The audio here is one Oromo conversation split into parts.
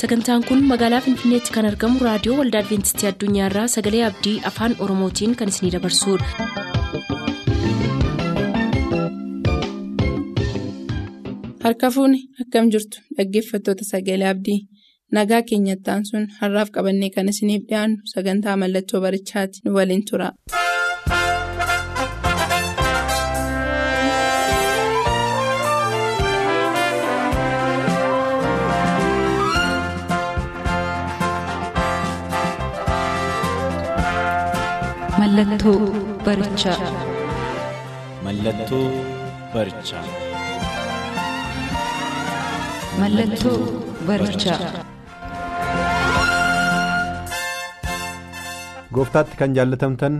sagantaan kun magaalaa finfinneetti kan argamu raadiyoo waldaa adventistii addunyaarraa sagalee abdii afaan oromootiin kan isinidabarsudha. harka fuuni akkam jirtu dhaggeeffattoota sagalee abdii nagaa keenyattaan sun har'aaf qabannee kan isiniif dhiyaannu sagantaa mallattoo barichaati nu waliin tura. Mallattoo barichaa. Mallattoo barichaa. Mallattoo barichaa. Gooftaatti kan jaallatamtan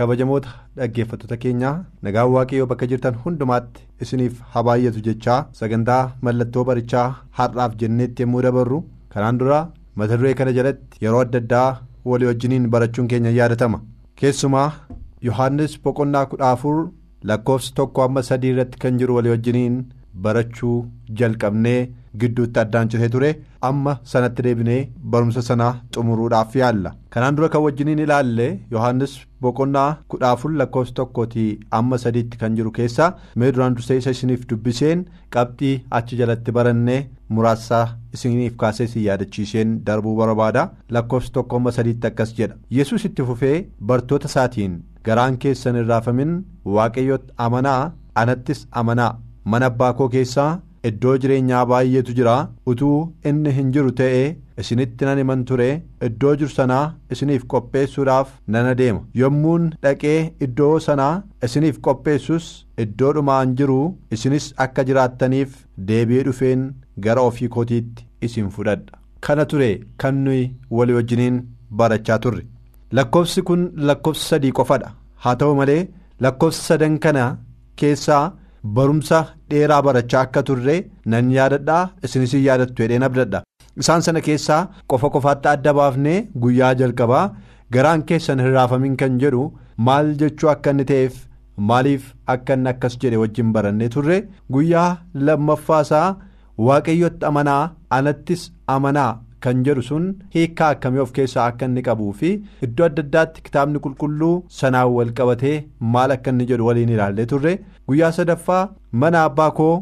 kabajamoota dhaggeeffattoota keenyaa nagaan waaqayyoo bakka jirtan hundumaatti isiniif haa baay'atu jechaa sagantaa mallattoo barichaa har'aaf jenneetti yommuu dabarru kanaan dura mata duree kana jalatti yeroo adda addaa walii wajjiniin barachuun keenya yaadatama keessumaa yohaannis boqonnaa kudha afur lakkoofsa tokko amma sadii irratti kan jiru walii wajjiniin barachuu jalqabnee gidduutti addaan citee ture. Amma sanatti deebinee barumsa sana xumuruudhaaf yaalla. Kanaan dura kan wajjiniin ilaalle yohaannis boqonnaa kudha afur lakkoofsa tokkootii amma sadiitti kan jiru keessaa mee duraan dursee isa isiniif dubbiseen qabxii achi jalatti barannee muraasa isiniif kaasee isin yaadachiiseen darbuu barbaada. Lakkoofsa tokko amma sadiitti akkas jedha. Yesus itti fufee bartoota isaatiin garaan keessan hin raafamin waaqayyotti amanaa anattis amanaa. Mana abbaa koo keessaa iddoo jireenyaa baay'eetu jira. Utuu inni hin jiru ta'ee isinitti nan himan ture. Iddoo jiru sanaa isiniif qopheessuudhaaf nan adeema yommuun dhaqee iddoo sanaa isiniif qopheessus iddoo dhumaan jiru isinis akka jiraattaniif deebi'ee dhufeen gara ofii kootiitti isin fudhadha. Kana ture kan nuyi walii wajjiniin barachaa turre. Lakkoofsi kun lakkoofsa sadii qofadha haa ta'u malee lakkoofsa sadan kana keessaa. Barumsa dheeraa barachaa akka turre nan yaadadhaa isinis hin yaadattu jedheen abdadha. Isaan sana keessaa qofa qofaatti adda baafnee guyyaa jalqabaa garaan keessan hin raafamin kan jedhu maal jechuu akka inni ta'eef maaliif akka inni akkas jedhe wajjin barannee turre. Guyyaa lammaffaasaa waaqayyotti amanaa anattis amanaa kan jedhu sun hiikkaa akkamii of keessaa akka inni qabuu fi iddoo adda addaatti kitaabni qulqulluu sanaan wal qabatee maal akka inni jedhu waliin ilaallee turre. Guyyaa sadaffaa mana abbaa koo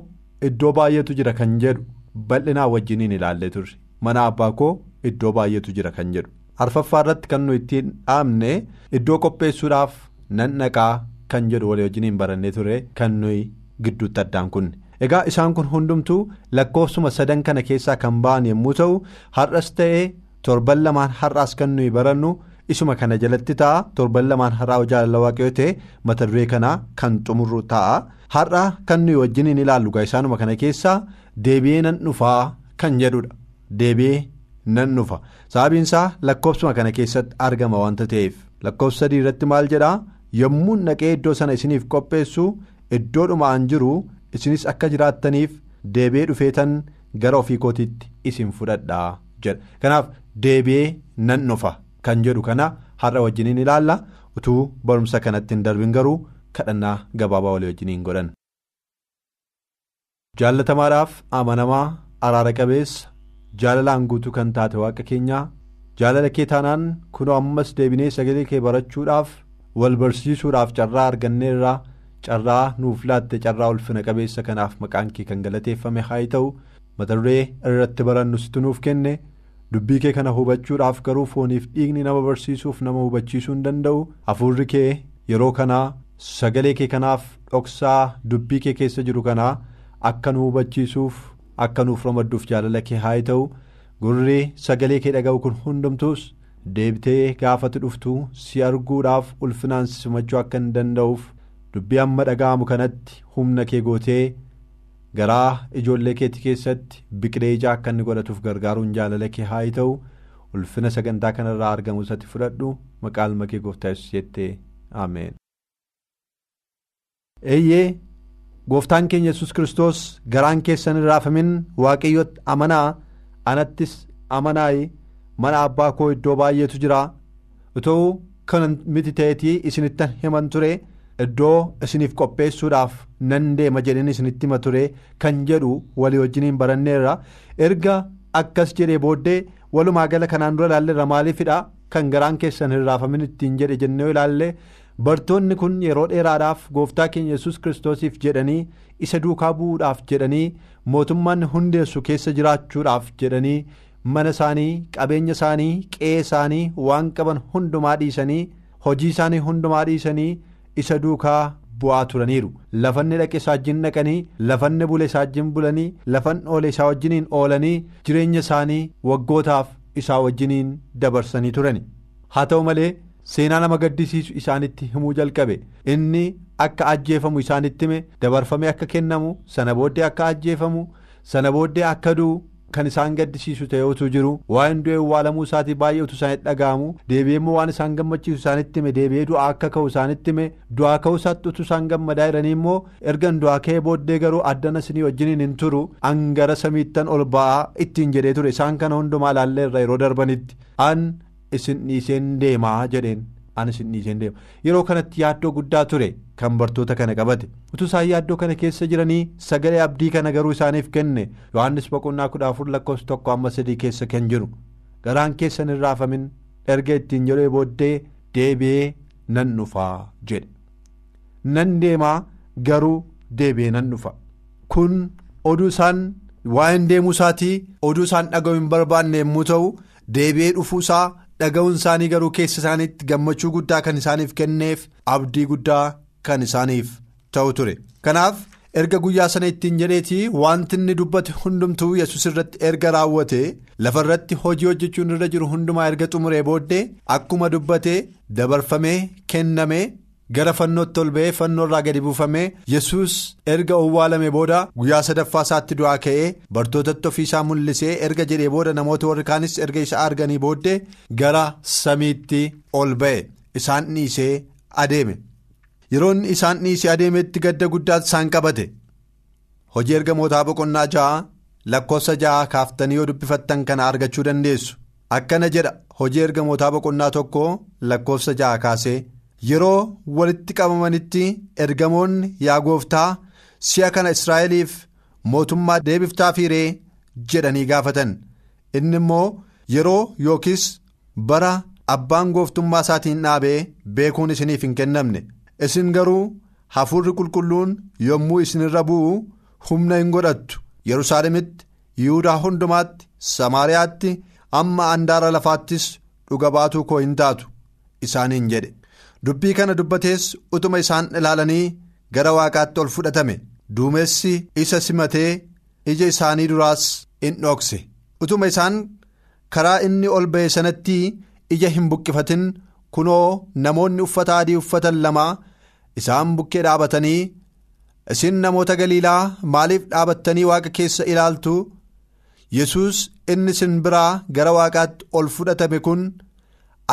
iddoo baay'eetu jira kan jedhu bal'inaa wajjiniin ilaallee turre. Mana abbaa koo iddoo baay'eetu jira kan jedhu. Arfaffaa irratti kan nu ittiin dhaabne iddoo qopheessuudhaaf nan dhaqaa kan jedhu walii wajjiniin barannee ture kan nuyi gidduutti addaan kunne. Egaa isaan kun hundumtuu lakkoofsuma sadan kana keessaa kan ba'an yommuu ta'u har'as ta'ee torban lamaan har'aas kan nuyi barannu isuma kana jalatti ta'a. Torban lamaan har'aa jaalala waaqayyoo ta'e mata duree kanaa kan xumurru ta'a. Har'a kan nuyi wajjiniin ilaallu gaa isaanuma kana keessaa deebi'ee nan dhufaa kan jedhudha. Deebi'ee nan dhufa. Sababiinsaa lakkoofsuma kana keessatti argama wanta ta'eef. Lakkoofsa sadii irratti maal jedhaa? Yommuu dhaqee iddoo sana isiniif qopheessu iddoo dhumaan jiru. Isinis akka jiraattaniif deebi'ee dhufeetan gara ofii kootiitti isin fudhadhaa jedha kanaaf deebi'ee nan dhufa kan jedhu kana har'a wajjiniin ilaalla utuu barumsa kanatti hin darbin garuu kadhannaa gabaabaa walii wajjiniin godhan. jaallatamaadhaaf amanamaa araara qabeessa jaalalaan guutuu kan taate waaqa keenyaa jaalala kee taanaan kunoo ammas deebinee sagalee kee barachuudhaaf wal barsiisuudhaaf carraa arganneerraa. Carraa nuuf laatte carraa ulfina qabeessa kanaaf maqaan kee kan galateeffame haa ta'u mata duree irratti barannu situ nuuf kenne dubbii kee kana hubachuudhaaf garuu fooniif dhiigni nama barsiisuuf nama hubachiisuu hin danda'u hafuurri kee yeroo kanaa sagalee kee kanaaf dhoksaa dubbii kee keessa jiru kanaa akka nu hubachiisuuf akka nuuf ramadduuf jaalala kee haa ta'u gurri sagalee kee dhaga'u kun hundumtuus deebitee gaafatu dhuftu si arguudhaaf ulfinaan simachuu akka hin danda'uuf. Dubbii amma dhaga'amu kanatti humna kee gootee garaa ijoollee keetti keessatti biqilee ijaa akka inni godhatuuf gargaaruun jaalala kee haa ta'u ulfina sagantaa kanarraa argamu isatti fudhadhu maqaa ilma kee gooftaa yesus jettee ameen. eeyyee gooftaan keenya yesus kiristoos garaan keessan raafamin waaqayyotti amanaa anattis amanaayi mana abbaa koo iddoo baay'eetu jira utuu kan miti ta'eetii isinittan himan ture. Iddoo isiniif qopheessuudhaaf nan deema jedheen isinitti hima ture kan jedhu walii wajjiniin baranneerra. Erga akkas jedhee booddee walumaa gala kanaan dura ilaalleerra maaliifidha kan garaan keessan hin raafamin ittiin jedhe jennee ilaalle. Bartoonni kun yeroo dheeraadhaaf gooftaa keenya yesus kiristoosiif jedhanii isa duukaa bu'uudhaaf jedhanii mootummaan hundeessu keessa jiraachuudhaaf jedhanii mana isaanii qabeenya isaanii qe'ee isaanii waan qaban hundumaa dhiisanii hojii isaanii hundumaa dhiisanii isa duukaa bu'aa turaniiru. Lafanni dhaqe isaa wajjin dhaqanii lafanni bule isaa wajjin bulanii lafan oole isaa wajjiniin oolanii jireenya isaanii waggootaaf isaa wajjiniin dabarsanii turani. Haa ta'u malee seenaa nama gaddisiisu isaanitti himuu jalqabe. Inni akka ajjeefamu isaanitti hime dabarfamee akka kennamu sana booddee akka ajjeefamu sana booddee akka du'u kan isaan gaddisiisu ta'eetu jiru waa'een du'e awwaalamuu isaatii baay'ee utuu isaanitti dhaga'amu. Deebi'ee immoo waan isaan gammachiisu isaanitti hime deebi'ee du'aa akka ka'u isaanitti hime. Du'aa ka'u isaatti utuu isaan gammadaa jiranii immoo ergan du'aa ka'ee booddee garuu addana isinii wajjiniin hin turu. Hangara samiittan ol ba'aa ittiin jedhee ture. Isaan kana hundumaa ilaalleerra yeroo darbanitti. An isin dhiiseen deemaa jedheen an isin dhiiseen deema yeroo kanatti yaaddoo guddaa ture kan bartoota kana qabate. Utuu isaan yaaddoo kana keessa jiranii sagalee abdii kana garuu isaaniif kenne. Yohannis boqonnaa kudha afur lakkoofsa tokko amma sadii keessa kan jiru. Garaan keessan hin raafamin. Erga ittiin jedhee booddee deebi'ee nan dhufaa jedhe. Nan deemaa garuu deebi'ee nan dhufa. Kun oduu isaan waa'een deemuu isaatii oduu isaan dhaga'u hin barbaanne yommuu ta'u deebi'ee dhufuusaa dhaga'uun isaanii garuu keessa isaaniitti gammachuu guddaa kan isaaniif kenneef abdii guddaa kan isaaniif ta'u ture. Kanaaf erga guyyaa sana ittiin jedheetii wanti inni dubbate hundumtuu yesus irratti erga raawwate lafa irratti hojii hojjechuun irra jiru hundumaa erga xumuree booddee akkuma dubbate dabarfamee kennamee gara fannootti ol ba'ee fannoo irraa gadi buufamee yesus erga owwaalame booda guyyaa sadaffaa isaatti du'aa ka'ee bartootatti ofiisaa mul'isee erga jedhee booda namoota warri kaanis erga isa arganii booddee gara samiitti ol ba'e. Isaan dhiisee adeeme. Yeroo isaan dhiisee adeemetti gadda guddaatti isaan qabate. Hojii ergamootaa boqonnaa ja'a lakkoofsa ja'a kaaftanii yoo dubbifattan kana argachuu dandeessu. Akkana jedha hojii ergamootaa boqonnaa tokko lakkoofsa ja'a kaasee. Yeroo walitti qabamanitti ergamoonni yaa gooftaa si'a kana israa'eliif mootummaa deebiftaa fiiree jedhanii gaafatan. Inni immoo yeroo yookiis bara abbaan gooftummaa isaatiin dhaabee beekuun isiniif hin kennamne. Isin garuu hafuurri qulqulluun yommuu isinirra bu'u humna hin godhattu. Yerusaalemitti yihudaa hundumaatti samaariyaatti amma andaara lafaattis dhuga baatuu koo hin taatu isaaniin jedhe. Dubbii kana dubbatees utuma isaan ilaalanii gara waaqaatti ol fudhatame. Duumessi isa simatee ija isaanii duraas in dhokse utuma isaan karaa inni ol ba'e sanatti ija hin buqqifatin. Kunoo namoonni uffata adii uffatan lama isaan bukkee dhaabatanii isin namoota galiilaa maaliif dhaabattanii waaqa keessa ilaaltu? Yesus inni isin biraa gara waaqaatti ol fudhatame kun.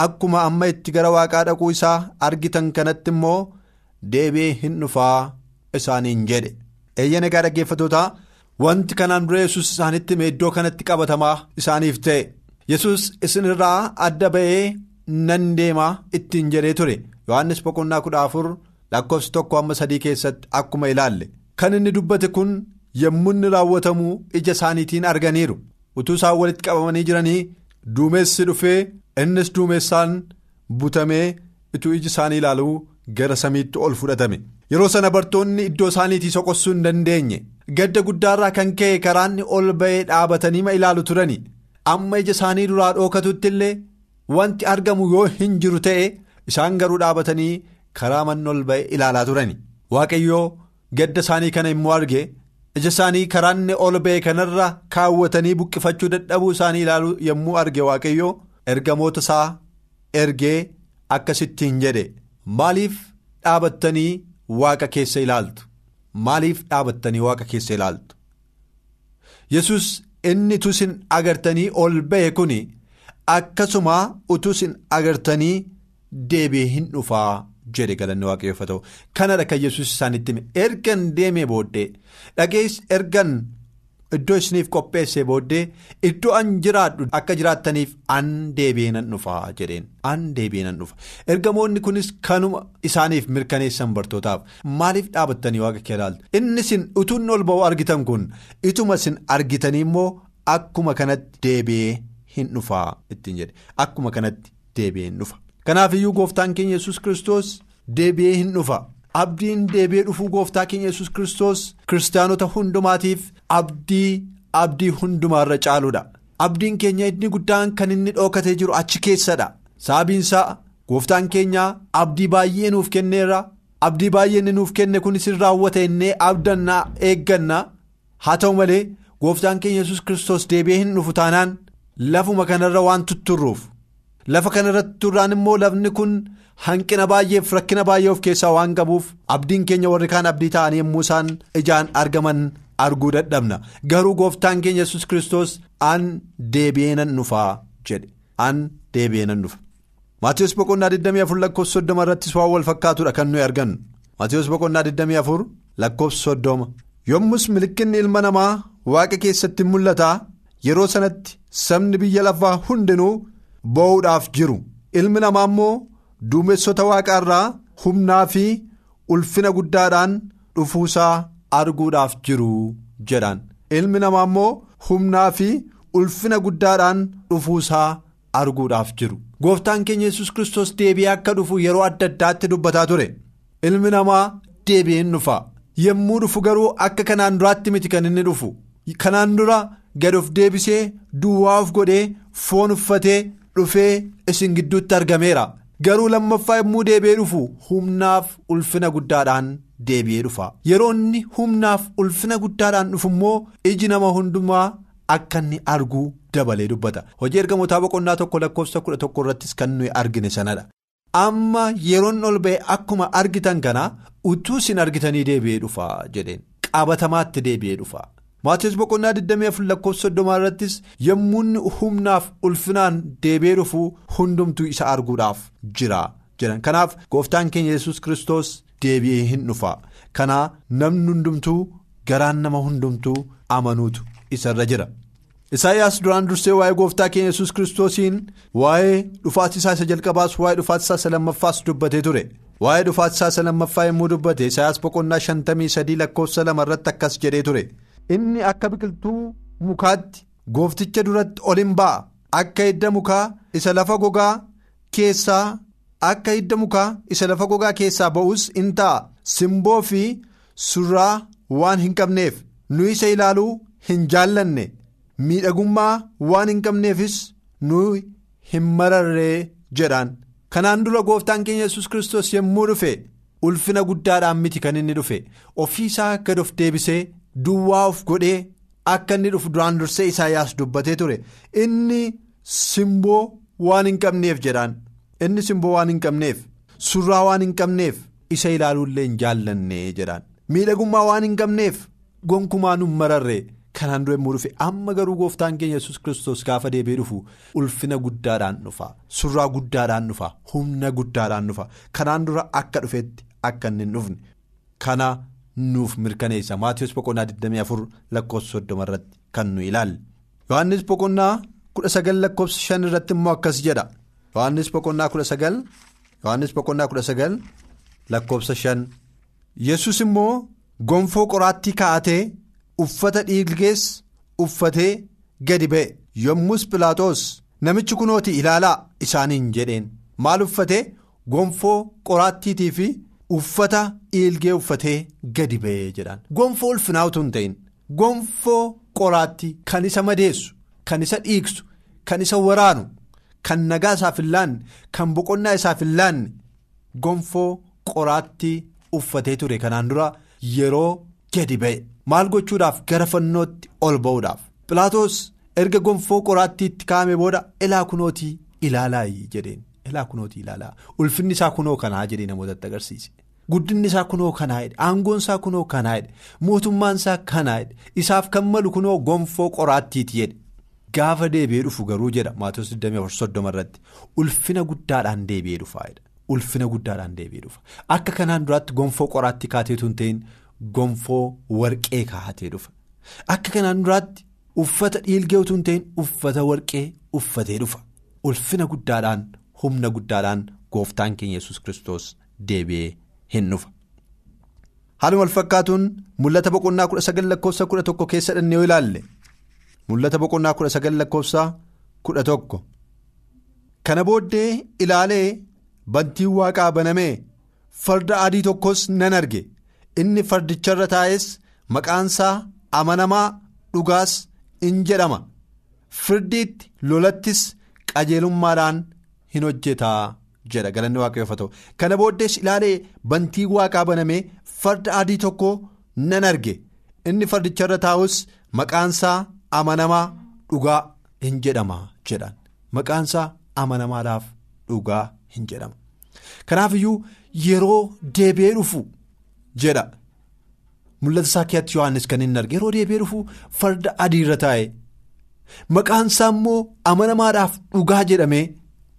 Akkuma amma itti gara waaqaa dhaquu isaa argitan kanatti immoo deebi'ee hin dhufaa isaaniin jedhe. Eeyyana egaa dhaggeeffatootaa wanti kanaan dura yesus isaanitti iddoo kanatti qabatamaa isaaniif ta'e. Yesus isinirraa adda ba'ee nan deemaa ittiin jedhee ture. Yohannis boqonnaa kudha afur lakkoofsi tokko amma sadii keessatti akkuma ilaalle. Kan inni dubbate kun yommuu inni raawwatamu ija isaaniitiin arganiiru. Utuu isaan walitti qabamanii jiranii duumessi dhufee. Innis duumessaan butamee ituu iji isaanii ilaaluu gara samiitti ol fudhatame. Yeroo sana bartoonni iddoo isaaniitii soqossuu hin dandeenye. Gadda guddaarraa kan ka'e karaanni ol ba'ee dhaabatanii ma ilaalu turani. Amma ija isaanii duraa dhookatutti illee wanti argamu yoo hin jiru ta'e isaan garuu dhaabatanii karaa manni ol ba'e ilaalaa turani. Waaqayyoo gadda isaanii kana immoo arge. Ija isaanii karaanni ol ba'e kanarra kaawwatanii buqqifachuu dadhabuu isaanii ilaaluu yommuu arge waaqayyoo. Ergamoota isaa ergee akkasittiin jedhe. Maaliif dhaabattanii waaqa keessa ilaaltu? Maaliif dhaabattanii waaqa keessa ilaaltu? Yesus inni utuu isin agartanii ol ba'e kun akkasuma utuu isin agartanii deebi'ee hin dhufaa jedhe galanni waaqayyoo ta'u. Kanadha kan yesus isaanitti ergan deemee booddee dhagees ergan. Iddoo isiniif qopheessee booddee iddoo an jiraadhu akka jiraattaniif an deebi'ee nan dhufaa jedheen an deebi'ee nan dhufa ergamoonni kunis kanuma isaaniif mirkaneessan bartootaaf maaliif dhaabattanii waaqa kee ilaaltu inni isin utuun ol ba'uu argitan kun ituma isin argitanii immoo akkuma kanatti deebi'ee hin dhufaa ittiin jedhe akkuma kanatti deebi'ee hin dhufa. Kanaaf iyyuu gooftaan keenya yesus kristos deebi'ee hin dhufa. Abdiin deebi'ee dhufuu gooftaa keenya yesus kristos kiristaanota hundumaatiif abdii abdii hundumaarra caaludha. Abdiin keenya inni guddaan kan inni dhookatee jiru achi keessadha. Sababiinsaa gooftaan keenya abdii baay'ee nuuf kenneerra. Abdii baay'ee inni nuuf kenne kunis hin raawwata innee abdannaa eegganna. Haa ta'u malee gooftaan keenya yesus kristos deebi'ee hin dhufu taanaan lafuma kanarra waan tutturruuf. Lafa kanarratti turraan immoo lafni kun hanqina baay'eef rakkina baay'ee of keessaa waan qabuuf abdiin keenya warri kaan abdii ta'anii yommuu isaan ijaan argaman arguu dadhabna garuu gooftaan keenya yesus kristos an deebi'ee nan dhufaa jedhe an deebi'ee nan dhufa. Maatiyus boqonnaa 24 lakkoofsa 30 irrattis waan wal fakkaatudha kan nuyi argannu Maatiyus boqonnaa 24 lakkoofsa 30 yommus milikinni ilma namaa waaqa keessatti mul'ata yeroo sanatti sabni biyya lafaa hundinuu. Boo'uudhaaf jiru. Ilmi namaa immoo duumessota waaqaa irraa humnaa fi ulfina guddaadhaan dhufuusaa arguudhaaf jiru jedhaan ilmi namaa immoo humnaa fi ulfina guddaadhaan dhufuusaa arguudhaaf jiru. Gooftaan keenya yesus kristos deebi'ee akka dhufu yeroo adda addaatti dubbataa ture. Ilmi namaa deebi'een dhufa. Yommuu dhufu garuu akka kanaan duraatti miti kan inni dhufu. Kanaan dura gad of deebisee duwwaa of godhee foon uffatee. Dhufee isin gidduutti argameera. Garuu lammaffaa yommuu deebi'ee dhufu humnaaf ulfina guddaadhaan deebi'ee dhufa. Yeroo inni humnaaf ulfina guddaadhaan dhufu immoo iji nama hundumaa akka inni arguu dabalee dubbata. Hojii ergamootaa boqonnaa tokko lakkoofsa kudha tokko irrattis kan nuyi argine sanadha. Amma yeroon ol ba'e akkuma argitan kana utuu isin argitanii deebi'ee dhufa jedheen. Qabatamaatti deebi'ee dhufa. Maatiyus boqonnaa 24 lakkoofsa 30 irrattis yommuu humnaaf ulfinaan deebi'ee dhufu hundumtuu isa arguudhaaf jira jedhan kanaaf gooftaan keenya yesus kristos deebi'ee hin dhufa kanaa namni hundumtuu garaan nama hundumtuu amanuutu isarra jira. Isaayyaas duraan dursee waa'ee gooftaa keenya yesus kiristoosiin waa'ee dhufaatisaa isa jalqabaas waa'ee dhufaatisaa isa lammaffaas dubbatee ture waa'ee dhufaatisaa isa lammaffaa yommuu dubbate Isaayyaas boqonnaa 53 lakkoofsa 2 irratti akkas jedhee ture. Inni akka biqiltuu mukaatti goofticha duratti ol hin ba'a. Akka hidda mukaa isa lafa gogaa keessaa akka hidda mukaa isa lafa gogaa keessaa ba'us in ta'a. Simboo fi surraa waan hin qabneef nu isa ilaaluu hin jaallanne. Miidhagummaa waan hin qabneefis nu hin mararree jedhaan kanaan dura gooftaan keenya yesus kristos yommuu dhufe ulfina guddaadhaan miti kan inni dhufe. Ofiisaa gad of deebisee. Duwwaa of godhee akka inni dhufu duraan dursee Isaayyaas dubbatee ture. Inni simboo waan hin qabneef jedhaan. Inni simboo waan hin qabneef surraa waan hin qabneef isa ilaaluullee hin jaallanne jedhaan. Miidhagummaa waan hin qabneef gonkumaa nu mararre. Kanaan dura yommuu dhufe amma garuu gooftaan keenya yesus kristos gaafa deebi'ee dhufu ulfina guddaadhaan dhufa. Surraa guddaadhaan dhufa humna guddaadhaan dhufa. Kanaan dura akka dhufetti akka inni hin dhufne. Kana. Nuuf mirkaneessa. Maatiyus boqonnaa 24 lakkoofsa 30 irratti kan nu ilaalle yohannis boqonnaa 19 lakkoofsa 5 irratti immoo akkas jedha. Yohannis boqonnaa 19 yohannis boqonnaa 19 lakkoofsa 5 yesus immoo gonfoo qoraattii kaa'atee uffata dhiilgees uffatee gadi ba'e. Yommus pilaaxoos namichi kunooti ilaalaa isaaniin jedheen. Maal uffatee? Gonfoo qoraattiitii fi. Uffata dhiilgee uffatee gadi ba'ee jedhaan. Gonfoo ulfinaa utuu hin ta'in. Gonfoo qoraattii kan isa madeessu kan isa dhiigsu kan isa waraanu kan nagaa isaaf hin laanne kan boqonnaa isaaf hin laanne gonfoo qoraattii uffatee ture. Kanaan dura yeroo gadi ba'e maal gochuudhaaf? Gara fannootti ol ba'uudhaaf. Pilaatos erga gonfoo qoraattiitti kaa'ame booda ilaa kunootii ilaalaa jedheen. ilaa kunootii ilaalaa. Ulfinni isaa kunoo kanaa jedhee namootatti agarsiise guddinni isaa kunoo kanaa jedhe aangoon isaa kunoo kanaa jedhe mootummaan isaa kanaa jedhe isaaf kan malu kunoo gonfoo qoraattiiti jedhe. Gaafa deebi'ee dhufu garuu jedha maatiyus 24 irratti ulfina guddaadhaan deebi'ee dhufaa ulfina guddaadhaan deebi'ee dhufa. Akka kanaan duraatti gonfoo qoraattii kaateetu hin ta'in gonfoo warqee kaa'atee dhufa. Akka kanaan duraatti uffata dhiilgee hin ta'in uffata warqee uffatee dhufa. Ulfina guddaadhaan. humna guddaadhaan gooftaan keenya yesus kristos deebi'ee hin dhufa. haaluma wal fakkaatuun mul'ata boqonnaa kudha sagal lakkoofsa kudha tokko keessa dhannee yoo ilaalle mul'ata boqonnaa kudha sagal lakkoofsa kudha tokko. Kana booddee ilaalee bantiin waaqaa banamee farda adii tokkos nan arge. Inni fardicharra taa'es maqaansaa amanamaa dhugaas in jedhama. Firdiitti lolattis qajeelummaadhaan hin hojjetaa jedha. Galanni waaqayyoof ta'u. Kana booddees ilaalee bantii waaqaa banamee farda adii tokko nan arge. Inni fardicharra taa'us maqaansaa amanamaa dhugaa hin jedhama jedhan. Maqaansaa amanamaadhaaf dhugaa hin jedhama. Kanaaf iyyuu yeroo deebi'ee dhufu jedha. Mul'ata isaa keessatti yohannis kan inni arge yeroo deebi'ee dhufu farda adiirra taa'e. Maqaansaa immoo amanamaadhaaf dhugaa jedhamee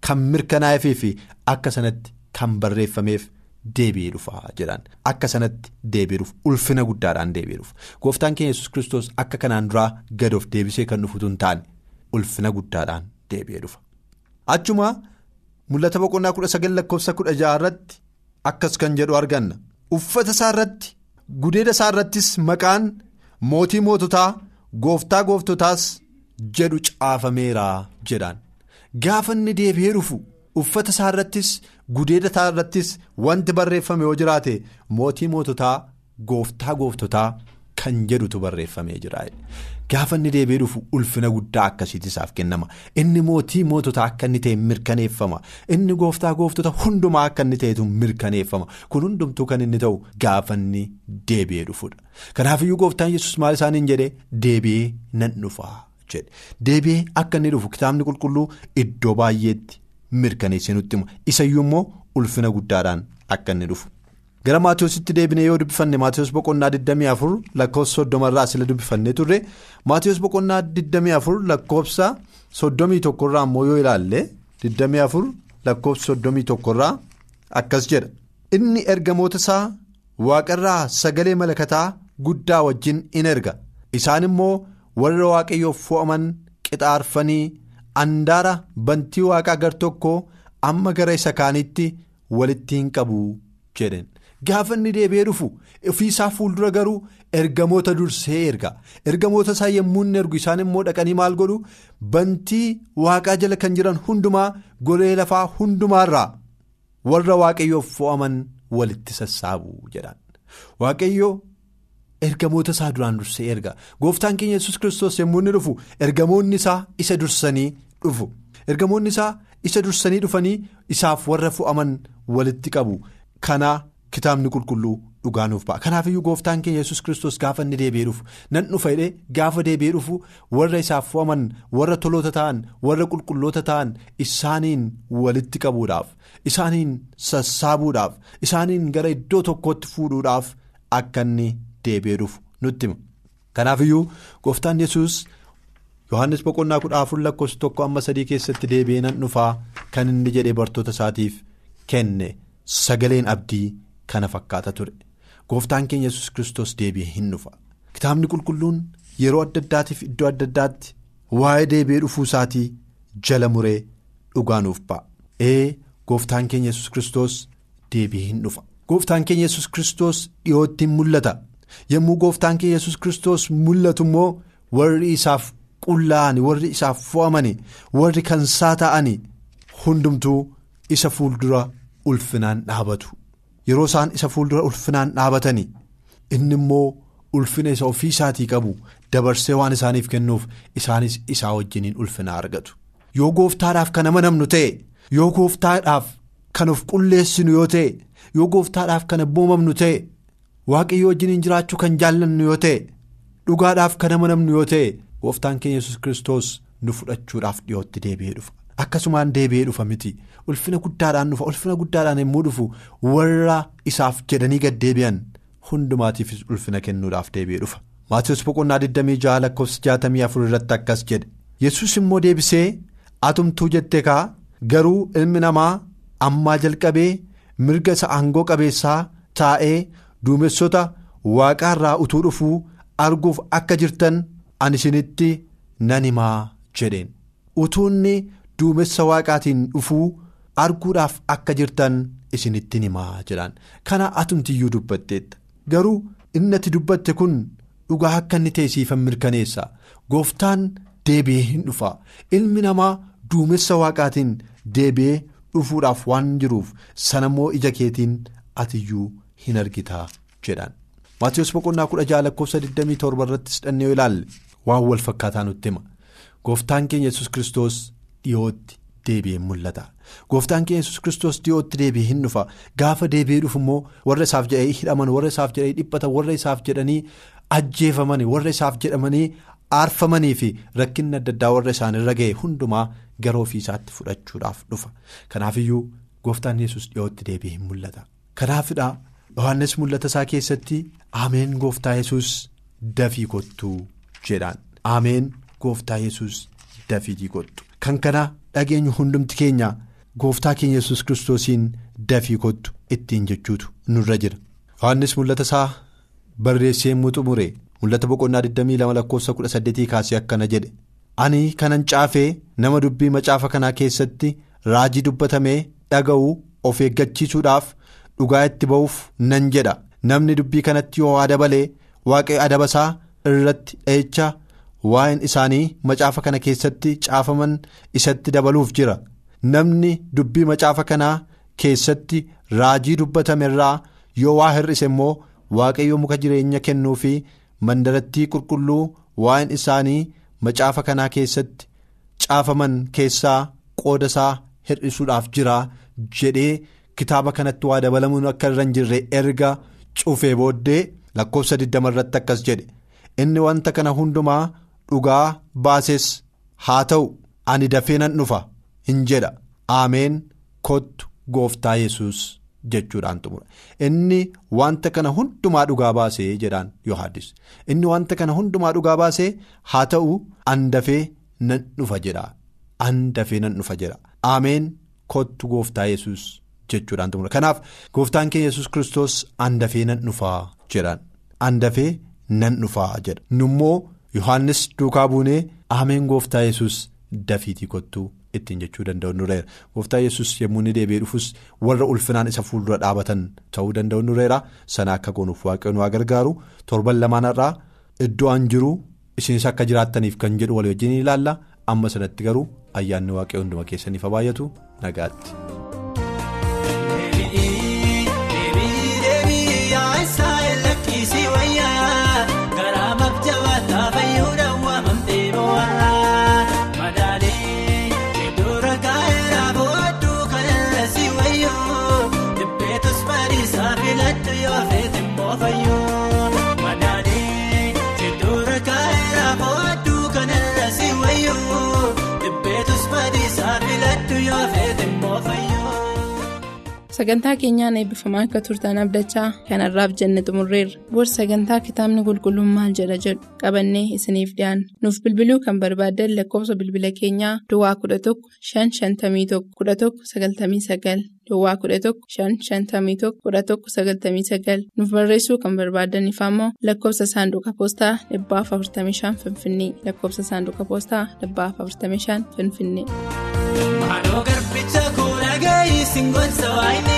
kan mirkanaa'eefii fi akka sanatti kan barreeffameef deebi'ee dhufa jedhan akka sanatti deebi'ee dhufu ulfina guddaadhaan deebi'ee dhufu. Gooftaan keenya yesus kiristoos akka kanaan duraa gadoof deebisee kan dhufutu hin taane ulfina guddaadhaan deebi'ee dhufa. achuma mul'ata boqonnaa kudha sagal lakkoofsa kudha jaha irratti akkas kan jedhu arganna. Uffata isaa irratti gudeeda isaa irrattis maqaan mootii moototaa gooftaa gooftotaas jedhu caafameera jedhaan gaafa inni deebi'ee dhufu uffata isaa irrattis gudeeda isaa irrattis wanti barreeffame yoo jiraate mootii moototaa gooftaa gooftotaa kan jedhutu barreeffamee jira. Gaafa inni deebi'ee dhufu ulfina guddaa akkasiitti isaaf kennama. Inni mootii moototaa akka inni ta'e mirkaneeffama. Inni gooftaa gooftota hundumaa akka inni ta'etu mirkaneeffama. Kun hundumtuu kan inni ta'u gaafa inni deebi'ee dhufudha kanaafiyyuu gooftaan yesus maal isaaniin jedhee deebi'ee nan dhufaa jedhe. Deebi'ee akka inni dhufu kitaabni qulqulluu iddoo baay'eetti mirkaneessee nutti hima. Isayyuu immoo ulfina guddaadhaan akka inni dhufu. gara maatiyoositti deebinee yoo dubbifanne maatiyoos boqonnaa 24 lakkoofsa 30 irraa sila dubbifannee turre. Maatiyoos boqonnaa 24 lakkoofsa 31 irraa immoo yoo ilaalle 24 lakkoofsa 31 irraa akkas jedha. Inni ergamoota isaa waaqarraa sagalee malakataa guddaa wajjin in erga. Isaan immoo warra waaqayyoof fo'aman qixaarfanii andaara bantii waaqaa gar tokko amma gara isa kaanitti walitti hin qabu jedhen. gaafa inni deebi'ee dhufu ofiisaa fuuldura garuu ergamoota dursee erga. Ergamoota isaa yommuu inni ergu isaan immoo dhaqanii maal godhu? Bantii waaqaa jala kan jiran hundumaa golee lafaa hundumaarraa warra waaqayyoof fo'aman walitti sassaabu jedhan. Waaqayyoo ergamoota isaa duraan dursee erga. Gooftaan keenya yesus kiristoos yommuu inni dhufu ergamoonni isaa isa dursanii dhufu. Ergamoonni isaa isa dursanii dhufanii isaaf warra fo'aman walitti qabu. Kana. kitaabni qulqulluu dhugaa nuuf ba'a. Kanaafiyyuu gooftaan keenya yesus kiristoos gaafa inni deebi'ee dhufu. Nan dhufa jedhee gaafa deebi'ee dhufu warra isaaf fo'aman warra toloota ta'an warra qulqulloota ta'an isaaniin walitti qabuudhaaf isaaniin sassaabuudhaaf isaaniin gara iddoo tokkootti fuudhuudhaaf akka inni deebi'ee dhufu nutti hima. Kanaafiyyuu gooftaan yesus yohannis boqonnaa kudha afur lakkoofsa tokko amma sadii keessatti deebi'ee nan dhufaa kan inni jedhee bartoota isaatiif kenne sagaleen abdii. Kana fakkaata ture. Gooftaan keenya yesus kiristoos deebi'ee hin dhufa. Kitaabni qulqulluun yeroo adda addaatiif iddoo adda addaatti waa'ee deebi'ee dhufuu isaatii jala muree dhugaa nuuf ba'a. Ee gooftaan keenya yesus kiristoos deebi'ee hin dhufa. Gooftaan keenya yesus kiristoos dhiyootti mul'ata yommuu gooftaan keenya yesus kiristoos mul'atu immoo warri isaaf qullaa'ani warri isaaf fo'amani warri kansaa ta'ani hundumtuu isa fuuldura ulfinaan dhaabatu. yeroo isaan isa fuuldura ulfinaan dhaabatanii inni immoo ulfina isa ofii isaatii qabu dabarsee waan isaaniif kennuuf isaanis isaa wajjiniin ulfina argatu yoo gooftaadhaaf kan amanamnu ta'e yoo gooftaadhaaf kan of qulleessinu yoo ta'e yoo gooftaadhaaf kan abboomamnu ta'e waaqayyo wajjiniin jiraachuu kan jaallannu yoo ta'e dhugaadhaaf kan amanamnu yoo ta'e gooftaan keenya yesus kiristoos nu fudhachuudhaaf dhiyootti deebi'ee dhufa. akkasumaan deebi'ee dhufa miti. Ulfina guddaadhaan dhufa ulfina guddaadhaan yommuu dhufu. Warra isaaf jedhanii gad deebi'an hundumaatiifis ulfina kennuudhaaf deebi'ee dhufa. Maatiyoos boqonnaa 26 lakkoofsa 64 irratti akkas jedhe. Yesus immoo deebisee atumtuu jettee kaa garuu ilmi namaa ammaa jalqabee mirga isa aangoo qabeessaa taa'ee duumessota waaqaarraa utuu dhufuu arguuf akka jirtan ani isinitti nan himaa jedheen. Utuunni. duumessa waaqaatiin dhufuu arguudhaaf akka jirtan isinittiin himaa jedhaan. Kana atumtiyyuu dubbatteetta. Garuu inni ati dubbatte kun dhugaa akka inni teessiifan mirkaneessa. Gooftaan deebi'ee hin dhufa. Ilmi namaa duumessa waaqaatiin deebi'ee dhufuudhaaf waan jiruuf sanammoo ija keetiin atiyyuu hin argitaa jedhan. Maatiyus boqonnaa kudha jaha lakkoofsa 27 irrattis dhannee ilaalle waan wal fakkaataa nutti hima gooftaan keenya yesus kiristoos dhiyootti deebi'ee mul'ata. Gooftaan keenya yesus kiristoos dhiyootti deebi'ee hin dhufa. Gaafa deebi'ee dhufu immoo warra isaaf jedhee hidhaman warra isaaf jedhee dhiphatan warra isaaf jedhanii ajjeefamanii warra isaaf jedhamanii aarfamanii fi rakkinni adda addaa warra isaanirra ga'e hundumaa gara ofii isaatti fudhachuudhaaf dhufa. Kanaafiyyuu gooftaan yesus dhiyootti deebi'ee hin mul'ata. Kanaafidha. Yohaannis mul'ata isaa keessatti ameen gooftaa yesus dafii kottuu jedhaan ameen gooftaa yesus dafii kottu kan kana dhageenyu hundumti keenya gooftaa keenya yesus kiristoosiin dafii kottu ittiin jechuutu nurra jira Yohaannis mul'ata isaa barreessee yommuu xumure mul'ata boqonnaa 22 lakkoofsa 18 kaasee akkana jedhe ani kanan caafee nama dubbii macaafa kanaa keessatti raajii dubbatamee dhaga'u of eeggachiisuudhaaf. Dhugaa itti ba'uuf nan jedha namni dubbii kanatti yoo adabalee waaqee adaba isaa irratti dha'icha waa'een isaanii macaafa kana keessatti caafaman isatti dabaluuf jira namni dubbii macaafa kanaa keessatti raajii dubbatame irraa yoo waa hir'ise immoo waaqayyo muka jireenya kennuu fi mandarattii qulqulluu waa'een isaanii macaafa kanaa keessatti caafaman keessaa qooda isaa hir'isuudhaaf jira jedhee. Kitaaba kanatti waa dabalamuun akka irra hin jirre erga cufee booddee lakkoofsa 20 irratti akkas jedhe. Inni wanta kana hundumaa dhugaa baases haa ta'u ani dafee nan dhufa hin jedha. Ameen kottu gooftaa yesus jechuudhaan xumura. Inni wanta kana hundumaa dhugaa baasee jedhaan yohaannis inni wanta kana hundumaa dhugaa baasee haa ta'u an dafee nan dhufa jedha. An dafee nan dhufa jedha. Ameen kottu gooftaa yesus. Jechuudhaan xumura kanaaf gooftaan keenya yesus kiristoos andafee nan dhufaa jedhaan andafee nan dhufaa jedha. Nummoo yohaannis duukaa buunee ameen gooftaa yesus dafiitii kottuu ittiin jechuu danda'u nureera gooftaa yesus yommuu inni deebi'ee dhufus warra ulfinaan isa fuuldura dhaabatan ta'uu danda'u nureera sana akka goonuuf waaqayyoon waa gargaaru. Torban lamaanarraa iddoo an jiru isinis akka jiraattaniif kan jedhu walii wajjin ilaalla. Amma sanatti garuu ayyaanni waaqayyoo hunduma keessaniif baay'atu nagaatti. Sagantaa keenyaan eebbifamaa akka turtan abdachaa kanarraaf jenne xumurreerra. Booda sagantaa kitaabni qulqulluun maal jedha jedhu? Qabannee isiniif dhiyaanna. Nuuf bilbiluu kan barbaaddan lakkoofsa bilbila keenyaa duwwaa 11 551 11 99 duwwaa 11 551 11 99 nuuf barreessuu kan barbaadaniif ammoo lakkoofsa saanduqa poostaa 45 finfinnee. Lakkoofsa saanduqa poostaa 45 finfinnee. Singoonsa waayini kee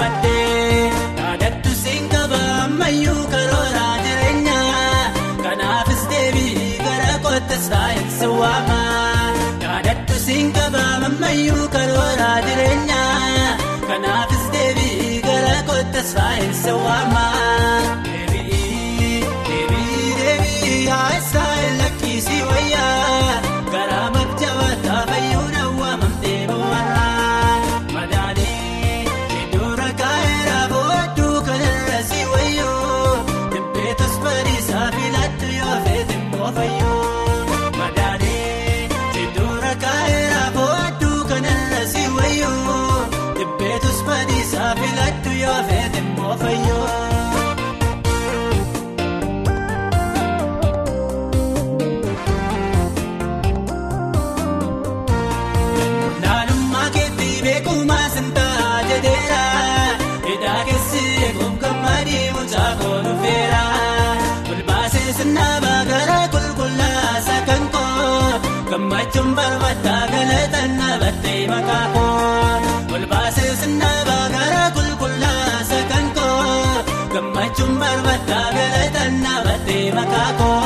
badhee yaadatu siin qaba ammayyuu karoora jireenya kanaafis deebii gara kootas taa'insa waama yaadatu siin qaba ammayyuu karoora jireenya kanaafis deebii gara kootas taa'insa waama. jechuun barbaadda galatan dhaabattee maqaa koo ol baasee sinnaabaa gara qulqullaa sakan koo gammachuun barbaadda galatan dhaabattee maqaa koo.